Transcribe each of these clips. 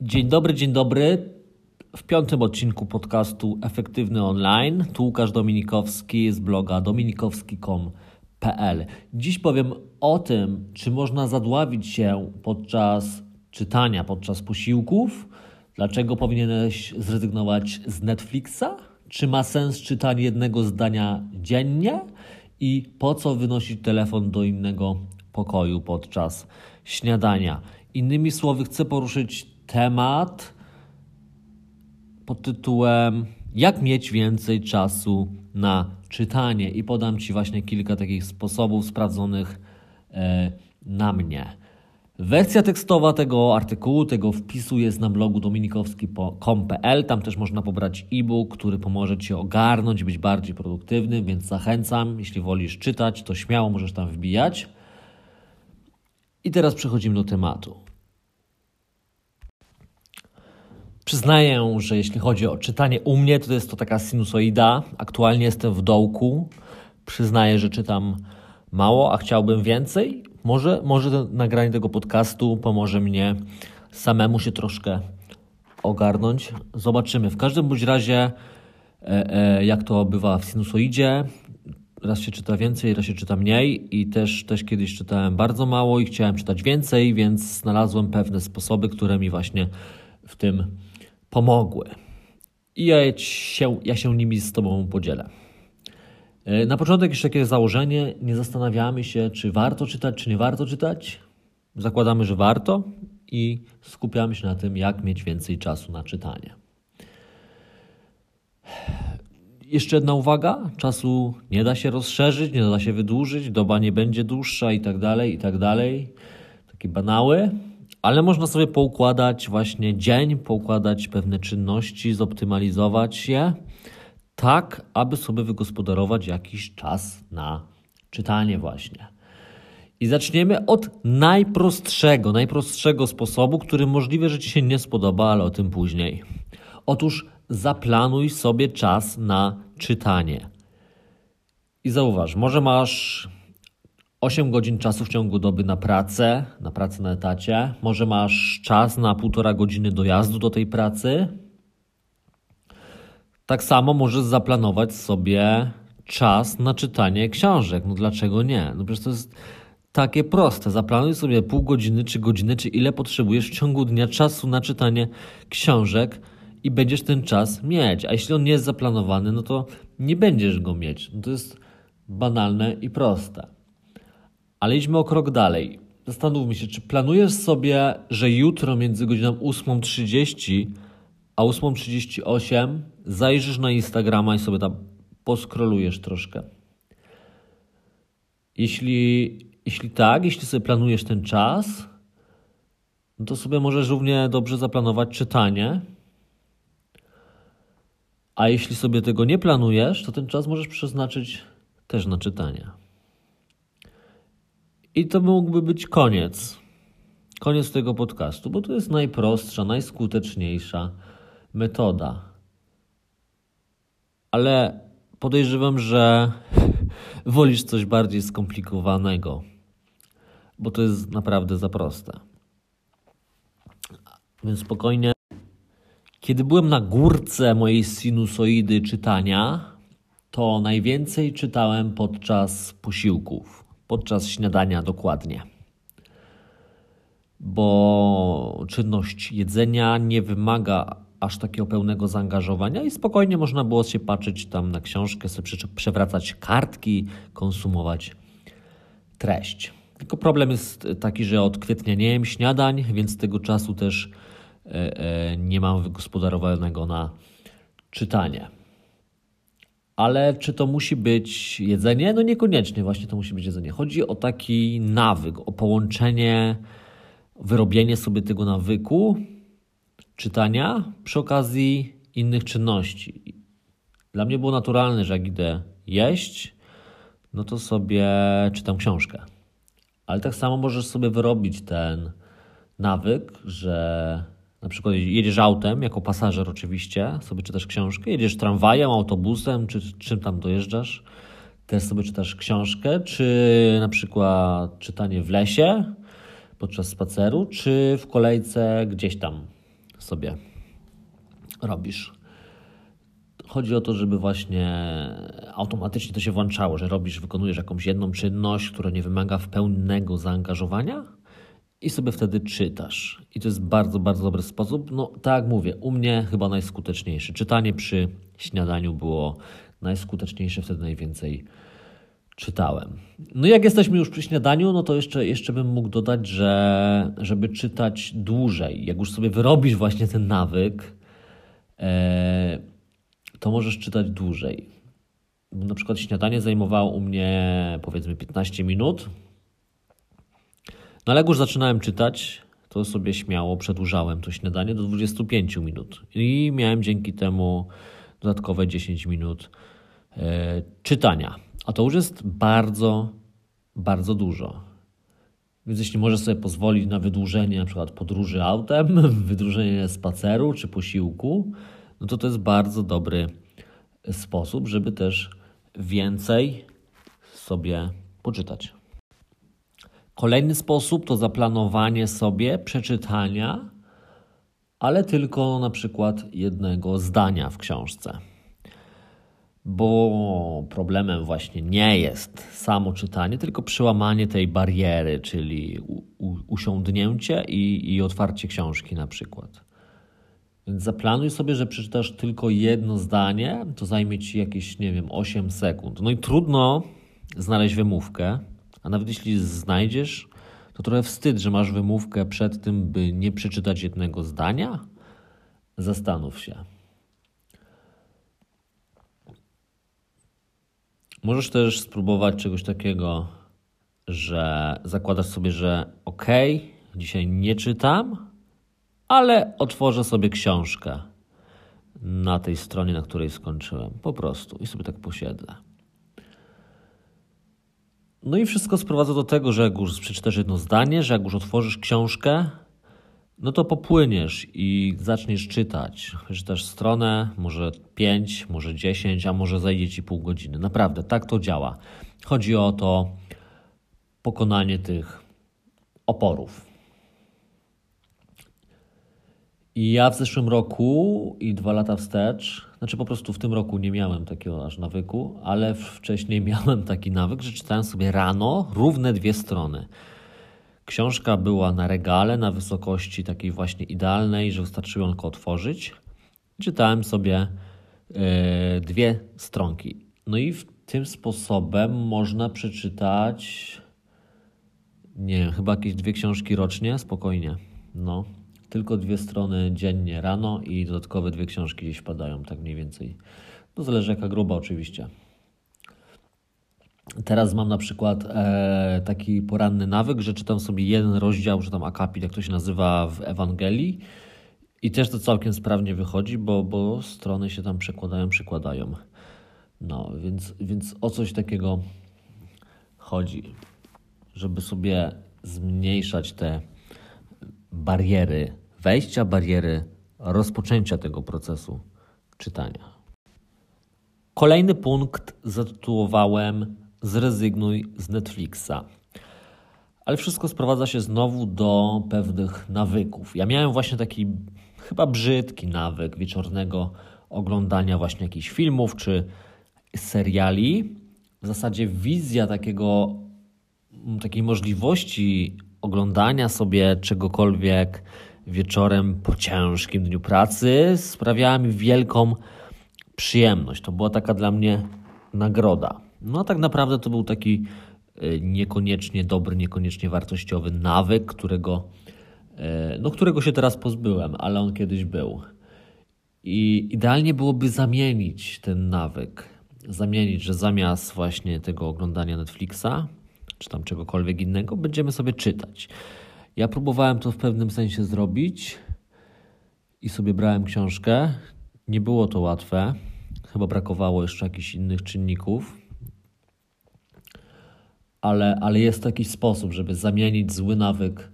Dzień dobry, dzień dobry. W piątym odcinku podcastu Efektywny Online. Tu Łukasz Dominikowski z bloga dominikowski.com.pl. Dziś powiem o tym, czy można zadławić się podczas czytania, podczas posiłków. Dlaczego powinieneś zrezygnować z Netflixa? Czy ma sens czytanie jednego zdania dziennie? I po co wynosić telefon do innego pokoju podczas śniadania? Innymi słowy, chcę poruszyć temat pod tytułem Jak mieć więcej czasu na czytanie i podam Ci właśnie kilka takich sposobów sprawdzonych e, na mnie. Wersja tekstowa tego artykułu, tego wpisu jest na blogu dominikowski.com.pl. Tam też można pobrać e-book, który pomoże Ci ogarnąć, być bardziej produktywnym, więc zachęcam. Jeśli wolisz czytać, to śmiało możesz tam wbijać. I teraz przechodzimy do tematu. Przyznaję, że jeśli chodzi o czytanie u mnie, to jest to taka sinusoida. Aktualnie jestem w dołku. Przyznaję, że czytam mało, a chciałbym więcej. Może, może nagranie tego podcastu pomoże mnie samemu się troszkę ogarnąć. Zobaczymy. W każdym bądź razie, e, e, jak to bywa w sinusoidzie, raz się czyta więcej, raz się czyta mniej i też, też kiedyś czytałem bardzo mało i chciałem czytać więcej, więc znalazłem pewne sposoby, które mi właśnie w tym pomogły. I ja się, ja się nimi z Tobą podzielę. E, na początek jeszcze takie założenie. Nie zastanawiamy się, czy warto czytać, czy nie warto czytać. Zakładamy, że warto i skupiamy się na tym, jak mieć więcej czasu na czytanie. Jeszcze jedna uwaga: czasu nie da się rozszerzyć, nie da się wydłużyć, doba nie będzie dłuższa i tak dalej, i tak dalej. Takie banały ale można sobie poukładać właśnie dzień, poukładać pewne czynności, zoptymalizować je, tak aby sobie wygospodarować jakiś czas na czytanie właśnie. I zaczniemy od najprostszego, najprostszego sposobu, który możliwe, że Ci się nie spodoba, ale o tym później. Otóż zaplanuj sobie czas na czytanie. I zauważ, może masz 8 godzin czasu w ciągu doby na pracę, na pracę na etacie. Może masz czas na półtora godziny dojazdu do tej pracy. Tak samo możesz zaplanować sobie czas na czytanie książek. No dlaczego nie? No przecież to jest takie proste. Zaplanuj sobie pół godziny, czy godzinę, czy ile potrzebujesz w ciągu dnia czasu na czytanie książek i będziesz ten czas mieć. A jeśli on nie jest zaplanowany, no to nie będziesz go mieć. No to jest banalne i proste. Ale idźmy o krok dalej. Zastanówmy się, czy planujesz sobie, że jutro między godziną 8.30 a 8.38 zajrzysz na Instagrama i sobie tam poskrolujesz troszkę. Jeśli, jeśli tak, jeśli sobie planujesz ten czas, no to sobie możesz równie dobrze zaplanować czytanie. A jeśli sobie tego nie planujesz, to ten czas możesz przeznaczyć też na czytanie. I to mógłby być koniec. Koniec tego podcastu, bo to jest najprostsza, najskuteczniejsza metoda. Ale podejrzewam, że wolisz coś bardziej skomplikowanego, bo to jest naprawdę za proste. Więc spokojnie. Kiedy byłem na górce mojej sinusoidy czytania, to najwięcej czytałem podczas posiłków podczas śniadania dokładnie. Bo czynność jedzenia nie wymaga aż takiego pełnego zaangażowania i spokojnie można było się patrzeć tam na książkę, sobie przewracać kartki, konsumować treść. Tylko problem jest taki, że od kwietnia nie jem śniadań, więc tego czasu też e, e, nie mam wygospodarowanego na czytanie. Ale czy to musi być jedzenie? No niekoniecznie właśnie to musi być jedzenie. Chodzi o taki nawyk, o połączenie, wyrobienie sobie tego nawyku czytania przy okazji innych czynności. Dla mnie było naturalne, że jak idę jeść, no to sobie czytam książkę. Ale tak samo możesz sobie wyrobić ten nawyk, że na przykład jedziesz autem, jako pasażer oczywiście, sobie czytasz książkę, jedziesz tramwajem, autobusem, czy czym tam dojeżdżasz, też sobie czytasz książkę, czy na przykład czytanie w lesie podczas spaceru, czy w kolejce gdzieś tam sobie robisz. Chodzi o to, żeby właśnie automatycznie to się włączało, że robisz, wykonujesz jakąś jedną czynność, która nie wymaga w pełnego zaangażowania i sobie wtedy czytasz. I to jest bardzo, bardzo dobry sposób. No, tak jak mówię, u mnie chyba najskuteczniejszy. Czytanie przy śniadaniu było najskuteczniejsze, wtedy najwięcej czytałem. No jak jesteśmy już przy śniadaniu, no to jeszcze, jeszcze bym mógł dodać, że żeby czytać dłużej, jak już sobie wyrobisz właśnie ten nawyk, e, to możesz czytać dłużej. Na przykład śniadanie zajmowało u mnie powiedzmy 15 minut, no ale jak już zaczynałem czytać, to sobie śmiało przedłużałem to śniadanie do 25 minut i miałem dzięki temu dodatkowe 10 minut e, czytania. A to już jest bardzo, bardzo dużo. Więc jeśli możesz sobie pozwolić na wydłużenie na przykład podróży autem, wydłużenie spaceru czy posiłku, no to to jest bardzo dobry sposób, żeby też więcej sobie poczytać. Kolejny sposób to zaplanowanie sobie przeczytania, ale tylko na przykład jednego zdania w książce. Bo problemem właśnie nie jest samo czytanie, tylko przełamanie tej bariery, czyli usiądnięcie i, i otwarcie książki na przykład. Więc zaplanuj sobie, że przeczytasz tylko jedno zdanie, to zajmie ci jakieś, nie wiem, 8 sekund. No i trudno znaleźć wymówkę, a nawet jeśli znajdziesz, to trochę wstyd, że masz wymówkę przed tym, by nie przeczytać jednego zdania. Zastanów się. Możesz też spróbować czegoś takiego, że zakładasz sobie, że ok, dzisiaj nie czytam, ale otworzę sobie książkę na tej stronie, na której skończyłem. Po prostu i sobie tak posiedzę. No i wszystko sprowadza do tego, że jak już przeczytasz jedno zdanie, że jak już otworzysz książkę, no to popłyniesz i zaczniesz czytać. Czytasz stronę, może 5, może 10, a może zajdzie ci pół godziny. Naprawdę, tak to działa. Chodzi o to pokonanie tych oporów. I ja w zeszłym roku i dwa lata wstecz, znaczy po prostu w tym roku nie miałem takiego aż nawyku, ale wcześniej miałem taki nawyk, że czytałem sobie rano równe dwie strony. Książka była na regale, na wysokości takiej właśnie idealnej, że wystarczyło tylko otworzyć. Czytałem sobie yy, dwie stronki. No i w tym sposobem można przeczytać, nie wiem, chyba jakieś dwie książki rocznie, spokojnie. No, tylko dwie strony dziennie rano i dodatkowe dwie książki gdzieś wpadają, tak mniej więcej. No zależy jaka gruba oczywiście. Teraz mam na przykład e, taki poranny nawyk, że czytam sobie jeden rozdział, czy tam akapit, jak to się nazywa w Ewangelii i też to całkiem sprawnie wychodzi, bo, bo strony się tam przekładają, przykładają. No, więc, więc o coś takiego chodzi, żeby sobie zmniejszać te bariery wejścia, bariery rozpoczęcia tego procesu czytania. Kolejny punkt zatytułowałem Zrezygnuj z Netflixa. Ale wszystko sprowadza się znowu do pewnych nawyków. Ja miałem właśnie taki chyba brzydki nawyk wieczornego oglądania właśnie jakichś filmów czy seriali. W zasadzie wizja takiego, takiej możliwości oglądania sobie czegokolwiek wieczorem po ciężkim dniu pracy sprawiała mi wielką przyjemność. To była taka dla mnie nagroda. No a tak naprawdę to był taki e, niekoniecznie dobry, niekoniecznie wartościowy nawyk, którego, e, no, którego się teraz pozbyłem, ale on kiedyś był. I idealnie byłoby zamienić ten nawyk. Zamienić, że zamiast właśnie tego oglądania Netflixa, czy tam czegokolwiek innego, będziemy sobie czytać. Ja próbowałem to w pewnym sensie zrobić i sobie brałem książkę. Nie było to łatwe. Chyba brakowało jeszcze jakichś innych czynników. Ale, ale jest to jakiś sposób, żeby zamienić zły nawyk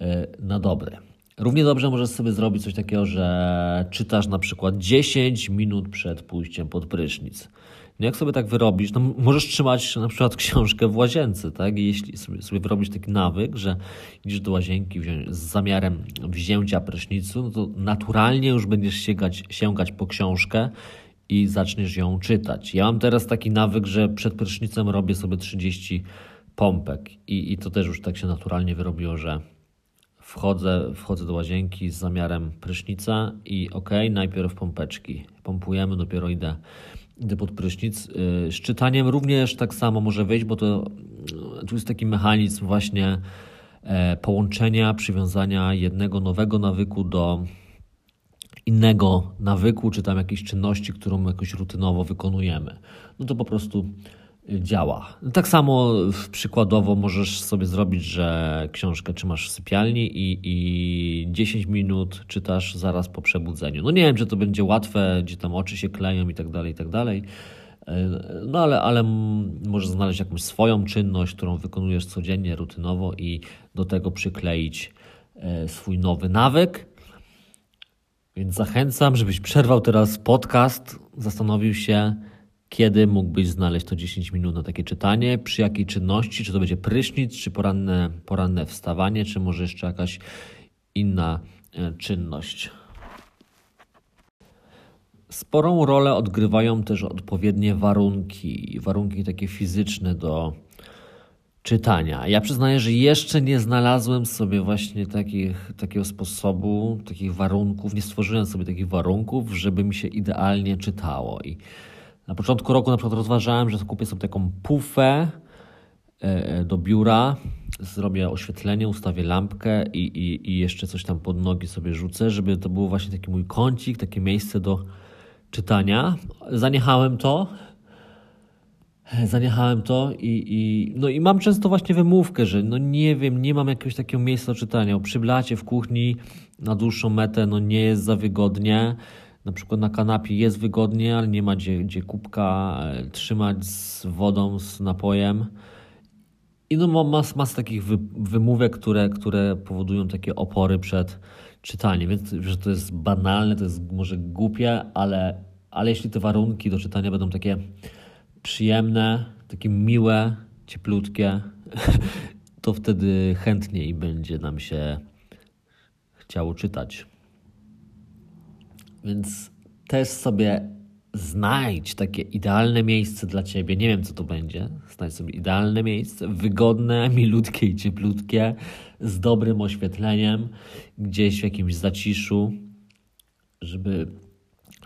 e, na dobry. Równie dobrze możesz sobie zrobić coś takiego, że czytasz na przykład 10 minut przed pójściem pod prysznic. No jak sobie tak wyrobisz, no możesz trzymać na przykład książkę w łazience, tak? I jeśli sobie, sobie wyrobisz taki nawyk, że idziesz do łazienki z zamiarem wzięcia prysznicu, no to naturalnie już będziesz sięgać, sięgać po książkę i zaczniesz ją czytać. Ja mam teraz taki nawyk, że przed prysznicem robię sobie 30 pompek i, i to też już tak się naturalnie wyrobiło, że wchodzę, wchodzę do łazienki z zamiarem prysznica i ok, najpierw pompeczki. Pompujemy, dopiero idę, idę pod prysznic. Y, z czytaniem również tak samo może wyjść, bo to y, tu jest taki mechanizm właśnie e, połączenia, przywiązania jednego nowego nawyku do innego nawyku, czy tam jakiejś czynności, którą jakoś rutynowo wykonujemy. No to po prostu działa. Tak samo przykładowo możesz sobie zrobić, że książkę trzymasz w sypialni i, i 10 minut czytasz zaraz po przebudzeniu. No nie wiem, czy to będzie łatwe, gdzie tam oczy się kleją i tak dalej, i tak dalej. No ale, ale możesz znaleźć jakąś swoją czynność, którą wykonujesz codziennie, rutynowo i do tego przykleić e, swój nowy nawyk. Więc zachęcam, żebyś przerwał teraz podcast, zastanowił się, kiedy mógłbyś znaleźć to 10 minut na takie czytanie, przy jakiej czynności, czy to będzie prysznic, czy poranne, poranne wstawanie, czy może jeszcze jakaś inna e, czynność. Sporą rolę odgrywają też odpowiednie warunki, warunki takie fizyczne do czytania. Ja przyznaję, że jeszcze nie znalazłem sobie właśnie takich, takiego sposobu, takich warunków, nie stworzyłem sobie takich warunków, żeby mi się idealnie czytało. I na początku roku na przykład rozważałem, że kupię sobie taką pufę e, e, do biura, zrobię oświetlenie, ustawię lampkę i, i, i jeszcze coś tam pod nogi sobie rzucę, żeby to było właśnie taki mój kącik, takie miejsce do czytania. Zaniechałem to. Zaniechałem to i, i, no i mam często właśnie wymówkę, że no nie wiem, nie mam jakiegoś takiego miejsca do czytania. Przy blacie w kuchni na dłuższą metę no nie jest za wygodnie na przykład na kanapie jest wygodnie, ale nie ma gdzie, gdzie kubka e, trzymać z wodą, z napojem. I no ma mas takich wy, wymówek, które, które powodują takie opory przed czytaniem. Więc że to jest banalne, to jest może głupie, ale, ale jeśli te warunki do czytania będą takie przyjemne, takie miłe, cieplutkie, to wtedy chętniej będzie nam się chciało czytać. Więc też sobie znajdź takie idealne miejsce dla ciebie. Nie wiem, co to będzie. Znajdź sobie idealne miejsce, wygodne, milutkie i cieplutkie, z dobrym oświetleniem, gdzieś w jakimś zaciszu, żeby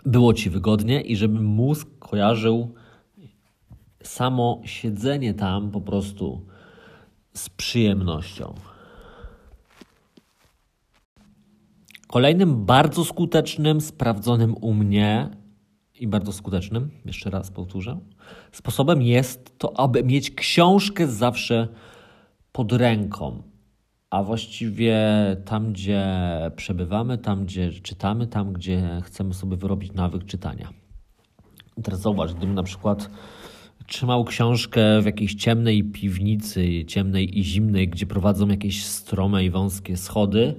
było ci wygodnie i żeby mózg kojarzył samo siedzenie tam po prostu z przyjemnością. Kolejnym bardzo skutecznym, sprawdzonym u mnie i bardzo skutecznym, jeszcze raz powtórzę, sposobem jest to, aby mieć książkę zawsze pod ręką. A właściwie tam, gdzie przebywamy, tam, gdzie czytamy, tam, gdzie chcemy sobie wyrobić nawyk czytania. teraz zauważ, gdybym na przykład trzymał książkę w jakiejś ciemnej piwnicy, ciemnej i zimnej, gdzie prowadzą jakieś strome i wąskie schody,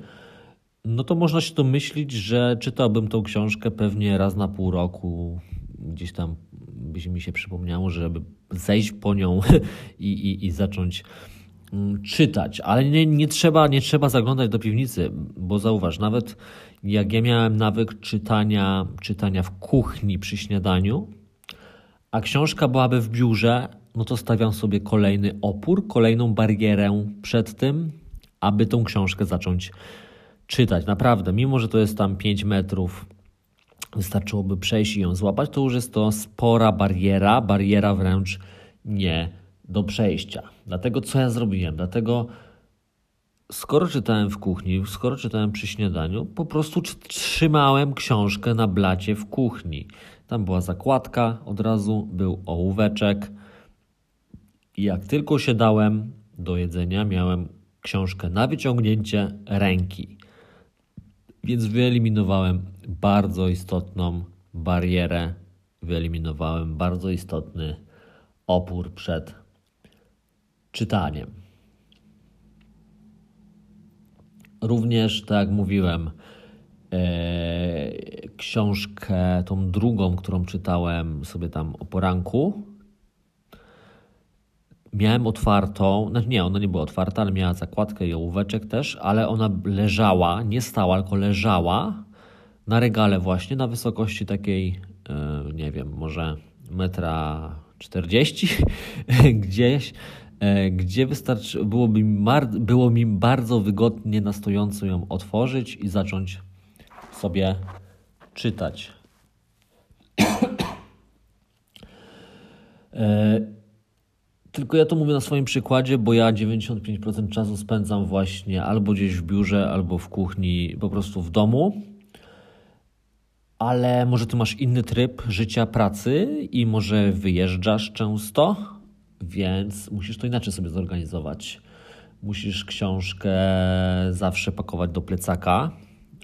no to można się domyślić, że czytałbym tą książkę pewnie raz na pół roku. Gdzieś tam by mi się przypomniało, żeby zejść po nią i, i, i zacząć mm, czytać. Ale nie, nie, trzeba, nie trzeba zaglądać do piwnicy, bo zauważ, nawet jak ja miałem nawyk czytania, czytania w kuchni przy śniadaniu, a książka byłaby w biurze, no to stawiam sobie kolejny opór, kolejną barierę przed tym, aby tą książkę zacząć czytać. Naprawdę, mimo że to jest tam 5 metrów, wystarczyłoby przejść i ją złapać, to już jest to spora bariera, bariera wręcz nie do przejścia. Dlatego co ja zrobiłem? Dlatego skoro czytałem w kuchni, skoro czytałem przy śniadaniu, po prostu trzymałem książkę na blacie w kuchni. Tam była zakładka, od razu był ołóweczek. I jak tylko się dałem do jedzenia, miałem książkę na wyciągnięcie ręki. Więc wyeliminowałem bardzo istotną barierę, wyeliminowałem bardzo istotny opór przed czytaniem. Również, tak jak mówiłem, e, książkę, tą drugą, którą czytałem sobie tam o poranku, miałem otwartą, znaczy nie, ona nie była otwarta, ale miała zakładkę i ołóweczek też, ale ona leżała, nie stała, tylko leżała na regale właśnie, na wysokości takiej, e, nie wiem, może metra 40 gdzieś, e, gdzie wystarczy, byłoby mi, było mi bardzo wygodnie na stojąco ją otworzyć i zacząć sobie czytać. E, tylko ja to mówię na swoim przykładzie, bo ja 95% czasu spędzam właśnie albo gdzieś w biurze, albo w kuchni, po prostu w domu. Ale może ty masz inny tryb życia, pracy i może wyjeżdżasz często, więc musisz to inaczej sobie zorganizować. Musisz książkę zawsze pakować do plecaka,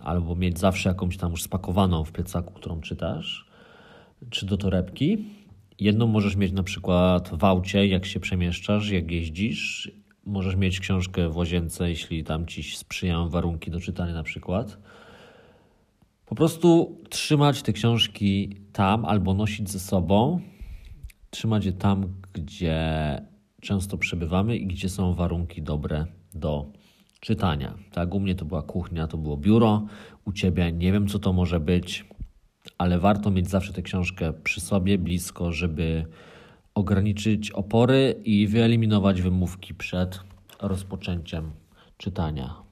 albo mieć zawsze jakąś tam już spakowaną w plecaku, którą czytasz, czy do torebki. Jedną możesz mieć na przykład w aucie, jak się przemieszczasz, jak jeździsz. Możesz mieć książkę w łazience, jeśli tam ci sprzyjają warunki do czytania na przykład. Po prostu trzymać te książki tam albo nosić ze sobą. Trzymać je tam, gdzie często przebywamy i gdzie są warunki dobre do czytania. Tak, u mnie to była kuchnia, to było biuro, u ciebie nie wiem, co to może być, ale warto mieć zawsze tę książkę przy sobie, blisko, żeby ograniczyć opory i wyeliminować wymówki przed rozpoczęciem czytania.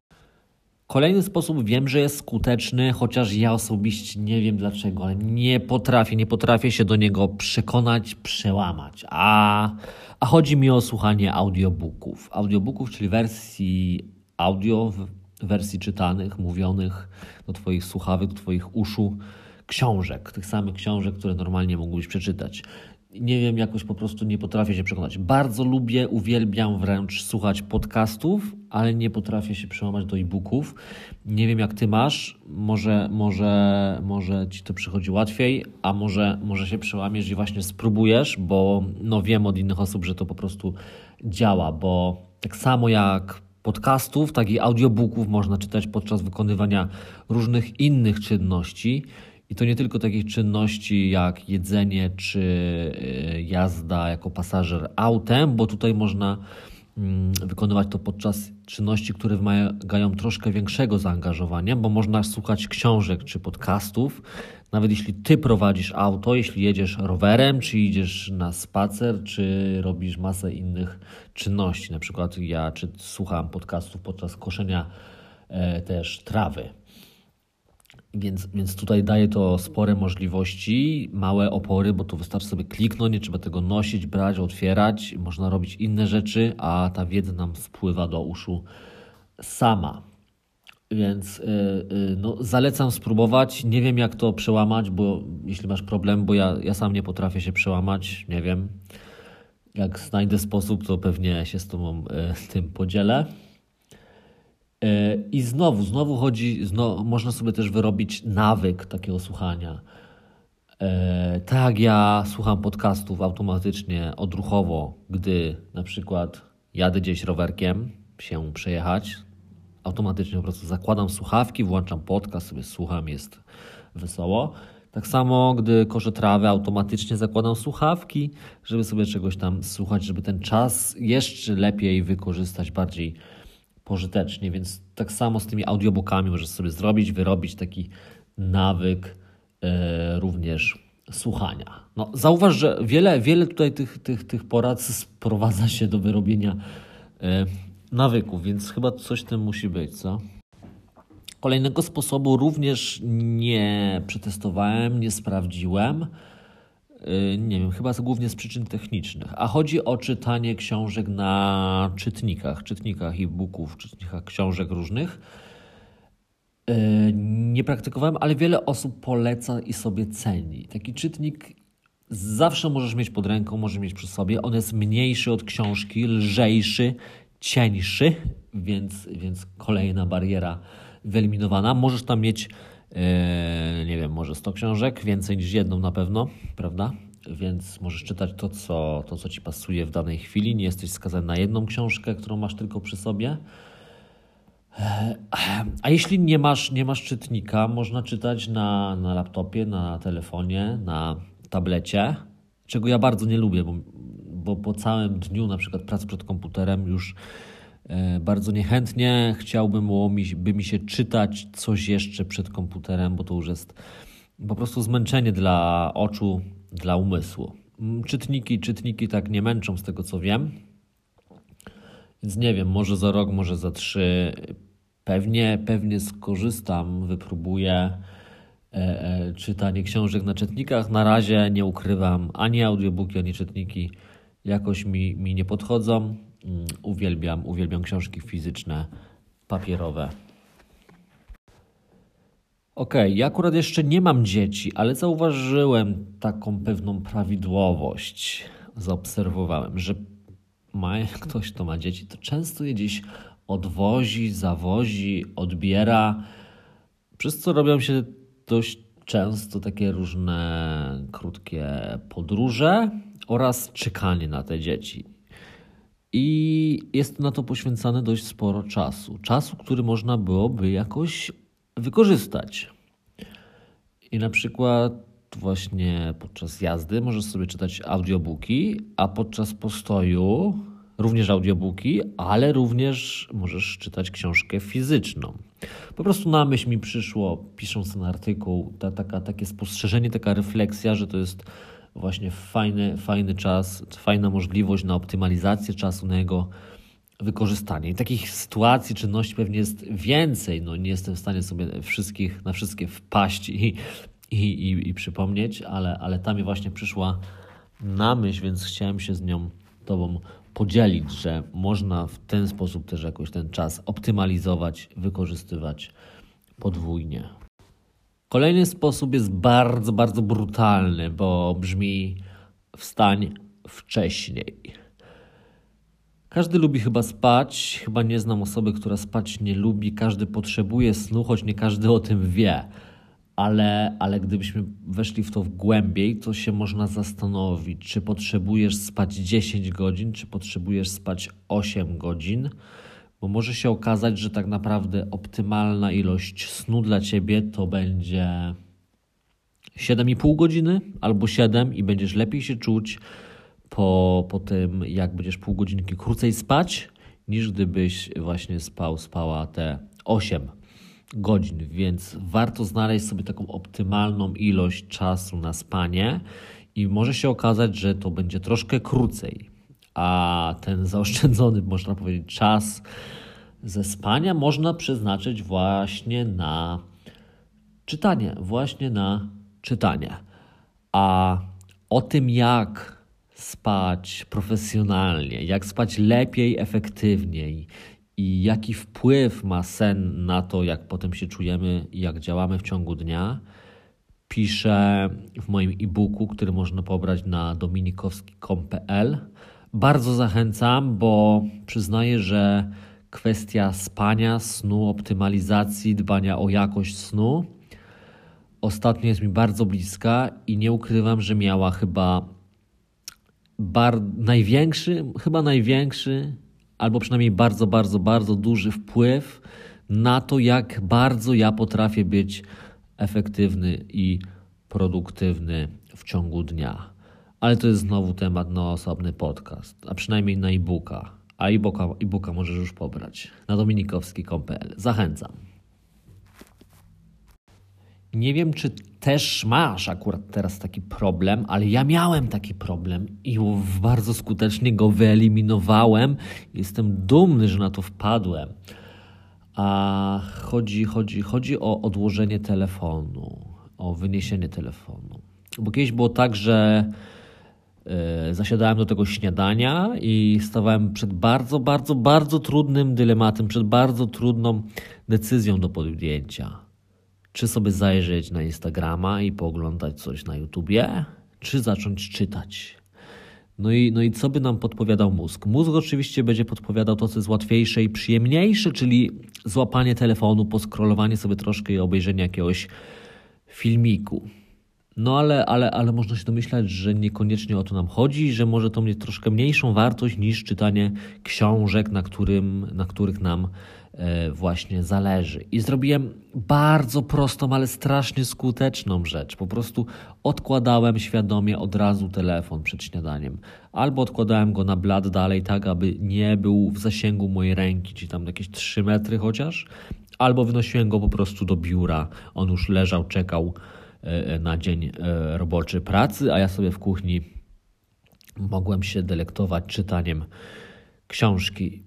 Kolejny sposób wiem, że jest skuteczny, chociaż ja osobiście nie wiem dlaczego, ale nie potrafię, nie potrafię się do niego przekonać, przełamać. A, a chodzi mi o słuchanie audiobooków. Audiobooków, czyli wersji audio, wersji czytanych, mówionych do Twoich słuchawek, do Twoich uszu książek, tych samych książek, które normalnie mógłbyś przeczytać. Nie wiem, jakoś po prostu nie potrafię się przekonać. Bardzo lubię, uwielbiam wręcz słuchać podcastów, ale nie potrafię się przełamać do e-booków. Nie wiem, jak ty masz. Może, może, może ci to przychodzi łatwiej, a może, może się przełamiesz i właśnie spróbujesz, bo no wiem od innych osób, że to po prostu działa, bo tak samo jak podcastów, tak i audiobooków można czytać podczas wykonywania różnych innych czynności. I to nie tylko takich czynności jak jedzenie czy y, jazda jako pasażer autem, bo tutaj można mm, wykonywać to podczas czynności, które wymagają troszkę większego zaangażowania, bo można słuchać książek czy podcastów, nawet jeśli ty prowadzisz auto, jeśli jedziesz rowerem, czy idziesz na spacer, czy robisz masę innych czynności. Na przykład ja czy słucham podcastów podczas koszenia e, też trawy. Więc, więc tutaj daje to spore możliwości, małe opory, bo tu wystarczy sobie kliknąć, nie trzeba tego nosić, brać, otwierać, można robić inne rzeczy, a ta wiedza nam spływa do uszu sama. Więc yy, yy, no, zalecam spróbować. Nie wiem, jak to przełamać, bo jeśli masz problem, bo ja, ja sam nie potrafię się przełamać, nie wiem. Jak znajdę sposób, to pewnie się z Tobą yy, tym podzielę. I znowu, znowu chodzi, znowu, można sobie też wyrobić nawyk takiego słuchania. E, tak ja słucham podcastów automatycznie, odruchowo, gdy na przykład jadę gdzieś rowerkiem się przejechać, automatycznie po prostu zakładam słuchawki, włączam podcast, sobie słucham, jest wesoło. Tak samo, gdy koszę trawę, automatycznie zakładam słuchawki, żeby sobie czegoś tam słuchać, żeby ten czas jeszcze lepiej wykorzystać, bardziej pożytecznie, więc tak samo z tymi audiobookami możesz sobie zrobić, wyrobić taki nawyk e, również słuchania. No, zauważ, że wiele, wiele tutaj tych, tych, tych porad sprowadza się do wyrobienia e, nawyków, więc chyba coś tym musi być, co? Kolejnego sposobu również nie przetestowałem, nie sprawdziłem. Y, nie wiem, chyba głównie z przyczyn technicznych. A chodzi o czytanie książek na czytnikach, czytnikach e-booków, czytnikach książek różnych. Y, nie praktykowałem, ale wiele osób poleca i sobie ceni. Taki czytnik zawsze możesz mieć pod ręką, możesz mieć przy sobie. On jest mniejszy od książki, lżejszy, cieńszy, więc, więc kolejna bariera wyeliminowana. Możesz tam mieć nie wiem, może 100 książek, więcej niż jedną na pewno, prawda? Więc możesz czytać to co, to, co ci pasuje w danej chwili. Nie jesteś skazany na jedną książkę, którą masz tylko przy sobie. A jeśli nie masz, nie masz czytnika, można czytać na, na laptopie, na telefonie, na tablecie, czego ja bardzo nie lubię, bo, bo po całym dniu na przykład pracy przed komputerem już bardzo niechętnie chciałbym, by mi się czytać coś jeszcze przed komputerem, bo to już jest po prostu zmęczenie dla oczu, dla umysłu. Mm, czytniki, czytniki tak nie męczą z tego co wiem. Więc nie wiem, może za rok, może za trzy. Pewnie, pewnie skorzystam, wypróbuję e, e, czytanie książek na czytnikach. Na razie nie ukrywam, ani audiobooki, ani czytniki jakoś mi, mi nie podchodzą. Mm, uwielbiam, uwielbiam książki fizyczne, papierowe. Okej, okay, ja akurat jeszcze nie mam dzieci, ale zauważyłem taką pewną prawidłowość. Zaobserwowałem, że ma, ktoś, kto ma dzieci, to często je gdzieś odwozi, zawozi, odbiera, przez co robią się dość często takie różne krótkie podróże oraz czekanie na te dzieci. I jest na to poświęcane dość sporo czasu. Czasu, który można byłoby jakoś wykorzystać. I na przykład właśnie podczas jazdy możesz sobie czytać audiobooki, a podczas postoju również audiobooki, ale również możesz czytać książkę fizyczną. Po prostu na myśl mi przyszło, pisząc ten artykuł, ta, taka, takie spostrzeżenie, taka refleksja, że to jest właśnie fajny, fajny czas, fajna możliwość na optymalizację czasu, na jego wykorzystanie. I takich sytuacji, czynności pewnie jest więcej. No, nie jestem w stanie sobie wszystkich, na wszystkie wpaść i, i, i, i przypomnieć, ale, ale ta mi właśnie przyszła na myśl, więc chciałem się z nią Tobą podzielić, że można w ten sposób też jakoś ten czas optymalizować, wykorzystywać podwójnie. Kolejny sposób jest bardzo, bardzo brutalny, bo brzmi wstań wcześniej. Każdy lubi chyba spać, chyba nie znam osoby, która spać nie lubi. Każdy potrzebuje snu, choć nie każdy o tym wie. Ale, ale gdybyśmy weszli w to głębiej, to się można zastanowić, czy potrzebujesz spać 10 godzin, czy potrzebujesz spać 8 godzin, bo może się okazać, że tak naprawdę optymalna ilość snu dla ciebie to będzie 7,5 godziny albo 7 i będziesz lepiej się czuć po, po tym, jak będziesz pół godzinki krócej spać, niż gdybyś właśnie spał, spała te 8 godzin, więc warto znaleźć sobie taką optymalną ilość czasu na spanie i może się okazać, że to będzie troszkę krócej, a ten zaoszczędzony, można powiedzieć, czas ze spania można przeznaczyć właśnie na czytanie, właśnie na czytanie. A o tym, jak spać profesjonalnie, jak spać lepiej, efektywniej i jaki wpływ ma sen na to, jak potem się czujemy i jak działamy w ciągu dnia, piszę w moim e-booku, który można pobrać na dominikowski.com.pl. Bardzo zachęcam, bo przyznaję, że kwestia spania, snu, optymalizacji, dbania o jakość snu ostatnio jest mi bardzo bliska i nie ukrywam, że miała chyba bar, największy, chyba największy, albo przynajmniej bardzo, bardzo, bardzo duży wpływ na to, jak bardzo ja potrafię być efektywny i produktywny w ciągu dnia. Ale to jest znowu temat na osobny podcast, a przynajmniej na e-booka. A e-booka, e-booka możesz już pobrać na dominikowski.pl. Zachęcam. Nie wiem, czy też masz akurat teraz taki problem, ale ja miałem taki problem i bardzo skutecznie go wyeliminowałem. Jestem dumny, że na to wpadłem. A chodzi, chodzi, chodzi o odłożenie telefonu, o wyniesienie telefonu. Bo kiedyś było tak, że zasiadałem do tego śniadania i stawałem przed bardzo, bardzo, bardzo trudnym dylematem, przed bardzo trudną decyzją do podjęcia czy sobie zajrzeć na Instagrama i pooglądać coś na YouTubie, czy zacząć czytać. No i, no i co by nam podpowiadał mózg? Mózg oczywiście będzie podpowiadał to, co jest łatwiejsze i przyjemniejsze, czyli złapanie telefonu, poskrolowanie sobie troszkę i obejrzenie jakiegoś filmiku. No ale, ale, ale można się domyślać, że niekoniecznie o to nam chodzi, że może to mieć troszkę mniejszą wartość niż czytanie książek, na, którym, na których nam e, właśnie zależy. I zrobiłem bardzo prostą, ale strasznie skuteczną rzecz. Po prostu odkładałem świadomie od razu telefon przed śniadaniem. Albo odkładałem go na blat dalej, tak aby nie był w zasięgu mojej ręki, czyli tam jakieś 3 metry chociaż. Albo wynosiłem go po prostu do biura. On już leżał, czekał na dzień e, roboczy pracy, a ja sobie w kuchni mogłem się delektować czytaniem książki.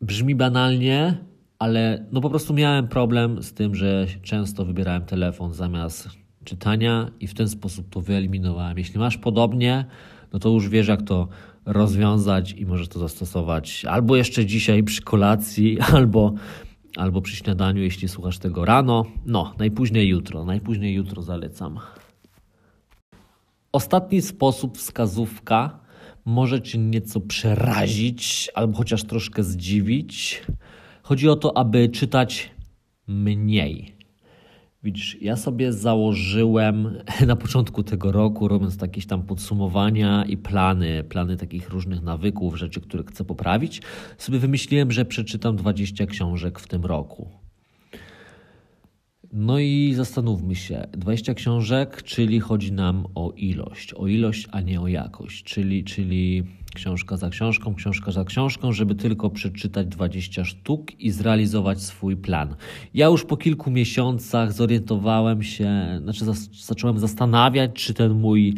Brzmi banalnie, ale no po prostu miałem problem z tym, że często wybierałem telefon zamiast czytania i w ten sposób to wyeliminowałem. Jeśli masz podobnie, no to już wiesz, jak to rozwiązać i możesz to zastosować albo jeszcze dzisiaj przy kolacji, albo albo przy śniadaniu, jeśli słuchasz tego rano. No, najpóźniej jutro, najpóźniej jutro zalecam. Ostatni sposób, wskazówka, może Cię nieco przerazić albo chociaż troszkę zdziwić. Chodzi o to, aby czytać mniej. Widzisz, ja sobie założyłem na początku tego roku, robiąc jakieś tam podsumowania i plany, plany takich różnych nawyków, rzeczy, które chcę poprawić, sobie wymyśliłem, że przeczytam 20 książek w tym roku. No i zastanówmy się, 20 książek, czyli chodzi nam o ilość, o ilość, a nie o jakość, czyli, czyli książka za książką, książka za książką, żeby tylko przeczytać 20 sztuk i zrealizować swój plan. Ja już po kilku miesiącach zorientowałem się, znaczy zacząłem zastanawiać, czy ten mój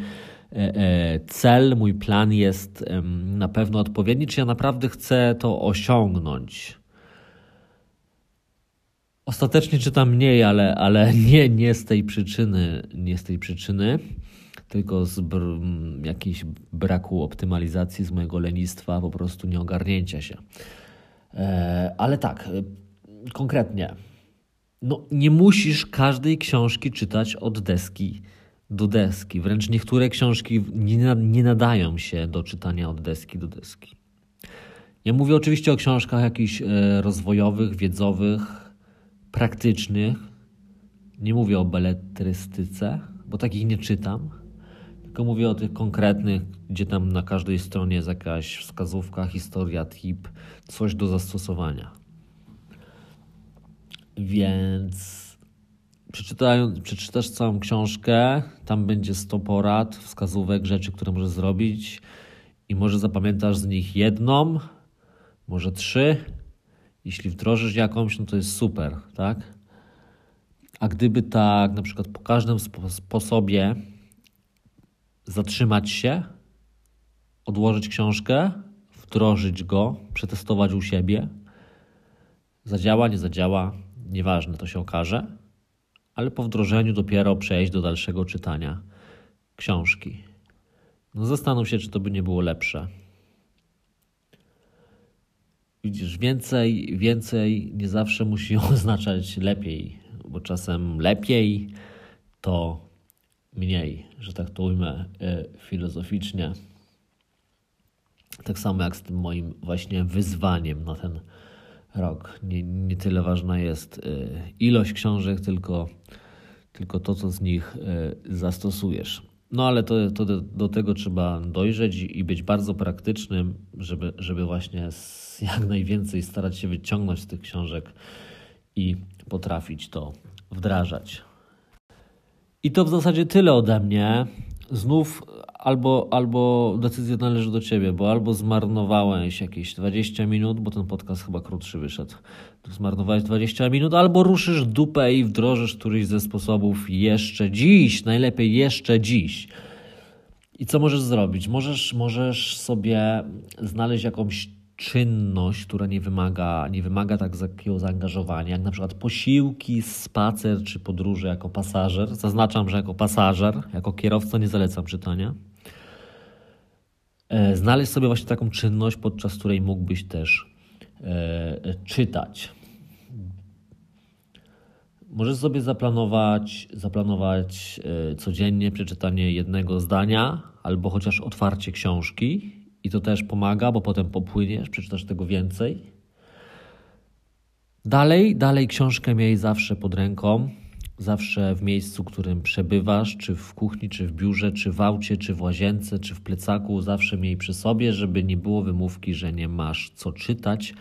e, e, cel, mój plan jest na pewno odpowiedni, czy ja naprawdę chcę to osiągnąć. Ostatecznie czytam mniej, ale, ale nie, nie z tej przyczyny, nie z tej przyczyny, tylko z br jakiejś braku optymalizacji, z mojego lenistwa, po prostu nieogarnięcia się. E, ale tak, e, konkretnie. No, nie musisz każdej książki czytać od deski do deski. Wręcz niektóre książki nie, nie nadają się do czytania od deski do deski. Ja mówię oczywiście o książkach jakichś e, rozwojowych, wiedzowych, praktycznych. Nie mówię o beletrystyce, bo takich nie czytam. Tylko mówię o tych konkretnych, gdzie tam na każdej stronie jest jakaś wskazówka, historia, tip, coś do zastosowania. Więc przeczytasz całą książkę, tam będzie 100 porad, wskazówek, rzeczy, które możesz zrobić i może zapamiętasz z nich jedną, może trzy, jeśli wdrożysz jakąś, no to jest super, tak? A gdyby tak na przykład po każdym sposobie zatrzymać się, odłożyć książkę, wdrożyć go, przetestować u siebie, zadziała, nie zadziała, nieważne, to się okaże, ale po wdrożeniu dopiero przejść do dalszego czytania książki. No zastanów się, czy to by nie było lepsze. Widzisz, więcej, więcej nie zawsze musi oznaczać lepiej, bo czasem lepiej to mniej, że tak to ujmę e, filozoficznie. Tak samo jak z tym moim właśnie wyzwaniem na ten rok. Nie, nie tyle ważna jest e, ilość książek, tylko, tylko to, co z nich e, zastosujesz. No ale to, to do, do tego trzeba dojrzeć i być bardzo praktycznym, żeby, żeby właśnie jak najwięcej starać się wyciągnąć z tych książek i potrafić to wdrażać. I to w zasadzie tyle ode mnie. Znów albo, albo decyzja należy do ciebie, bo albo zmarnowałeś jakieś 20 minut, bo ten podcast chyba krótszy wyszedł. Zmarnowałeś 20 minut, albo ruszysz dupę i wdrożysz któryś ze sposobów jeszcze dziś, najlepiej jeszcze dziś. I co możesz zrobić? Możesz, możesz sobie znaleźć jakąś czynność, która nie wymaga, nie wymaga tak takiego zaangażowania, jak na przykład posiłki, spacer czy podróże jako pasażer. Zaznaczam, że jako pasażer, jako kierowca nie zalecam czytania. E, znaleźć sobie właśnie taką czynność, podczas której mógłbyś też e, czytać. Możesz sobie zaplanować, zaplanować e, codziennie przeczytanie jednego zdania albo chociaż otwarcie książki i to też pomaga, bo potem popłyniesz, przeczytasz tego więcej. Dalej, dalej książkę miej zawsze pod ręką. zawsze w miejscu, w którym przebywasz, czy w kuchni, czy w biurze, czy w aucie, czy w łazience, czy w plecaku, zawsze miej przy sobie, żeby nie było wymówki, że nie masz co czytać,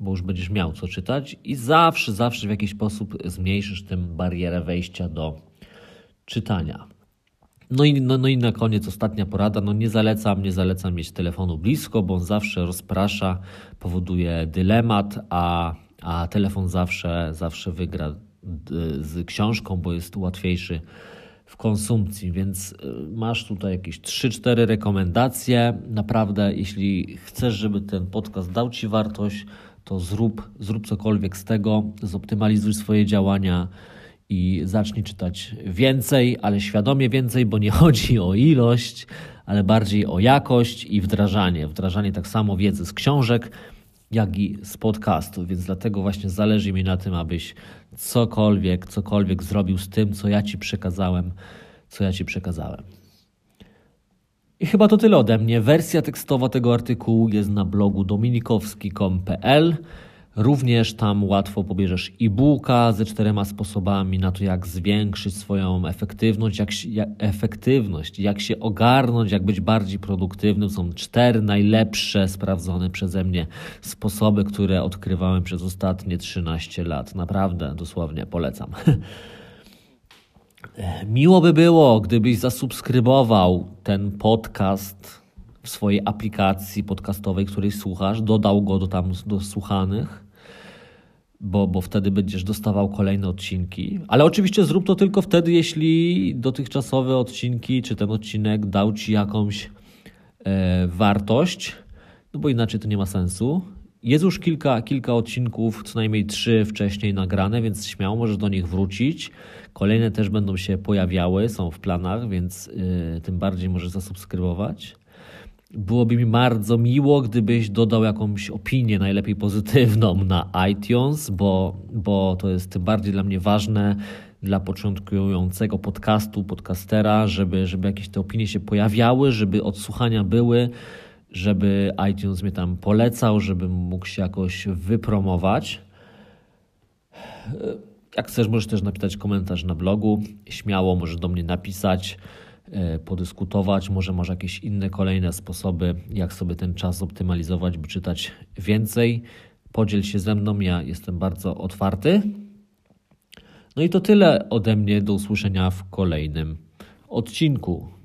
bo już będziesz miał co czytać i zawsze, zawsze w jakiś sposób zmniejszysz tym barierę wejścia do czytania. No i, no, no i na koniec ostatnia porada. No nie zalecam, nie zalecam mieć telefonu blisko, bo on zawsze rozprasza, powoduje dylemat, a, a telefon zawsze, zawsze wygra z książką, bo jest łatwiejszy w konsumpcji, więc y, masz tutaj jakieś 3-4 rekomendacje. Naprawdę, jeśli chcesz, żeby ten podcast dał Ci wartość, to zrób, zrób cokolwiek z tego, zoptymalizuj swoje działania i zacznij czytać więcej, ale świadomie więcej, bo nie chodzi o ilość, ale bardziej o jakość i wdrażanie. Wdrażanie tak samo wiedzy z książek, jak i z podcastu, więc dlatego właśnie zależy mi na tym, abyś cokolwiek, cokolwiek zrobił z tym, co ja Ci przekazałem, co ja Ci przekazałem. I chyba to tyle ode mnie. Wersja tekstowa tego artykułu jest na blogu dominikowski.com.pl. Również tam łatwo pobierzesz e-booka ze czterema sposobami na to, jak zwiększyć swoją efektywność, jak, jak, efektywność, jak się ogarnąć, jak być bardziej produktywnym. Są cztery najlepsze, sprawdzone przeze mnie sposoby, które odkrywałem przez ostatnie 13 lat. Naprawdę, dosłownie polecam. Miło by było, gdybyś zasubskrybował ten podcast w swojej aplikacji podcastowej, której słuchasz, dodał go do tam do słuchanych bo, bo wtedy będziesz dostawał kolejne odcinki. Ale oczywiście zrób to tylko wtedy, jeśli dotychczasowe odcinki, czy ten odcinek dał ci jakąś e, wartość, no bo inaczej to nie ma sensu. Jest już kilka, kilka odcinków, co najmniej trzy wcześniej nagrane, więc śmiało możesz do nich wrócić. Kolejne też będą się pojawiały, są w planach, więc y, tym bardziej możesz zasubskrybować. Byłoby mi bardzo miło, gdybyś dodał jakąś opinię, najlepiej pozytywną na iTunes, bo, bo to jest tym bardziej dla mnie ważne dla początkującego podcastu, podcastera, żeby, żeby jakieś te opinie się pojawiały, żeby odsłuchania były, żeby iTunes mnie tam polecał, żebym mógł się jakoś wypromować. Jak chcesz, możesz też napisać komentarz na blogu. Śmiało możesz do mnie napisać. E, podyskutować. Może masz jakieś inne kolejne sposoby, jak sobie ten czas optymalizować, by czytać więcej. Podziel się ze mną, ja jestem bardzo otwarty. No i to tyle ode mnie. Do usłyszenia w kolejnym odcinku.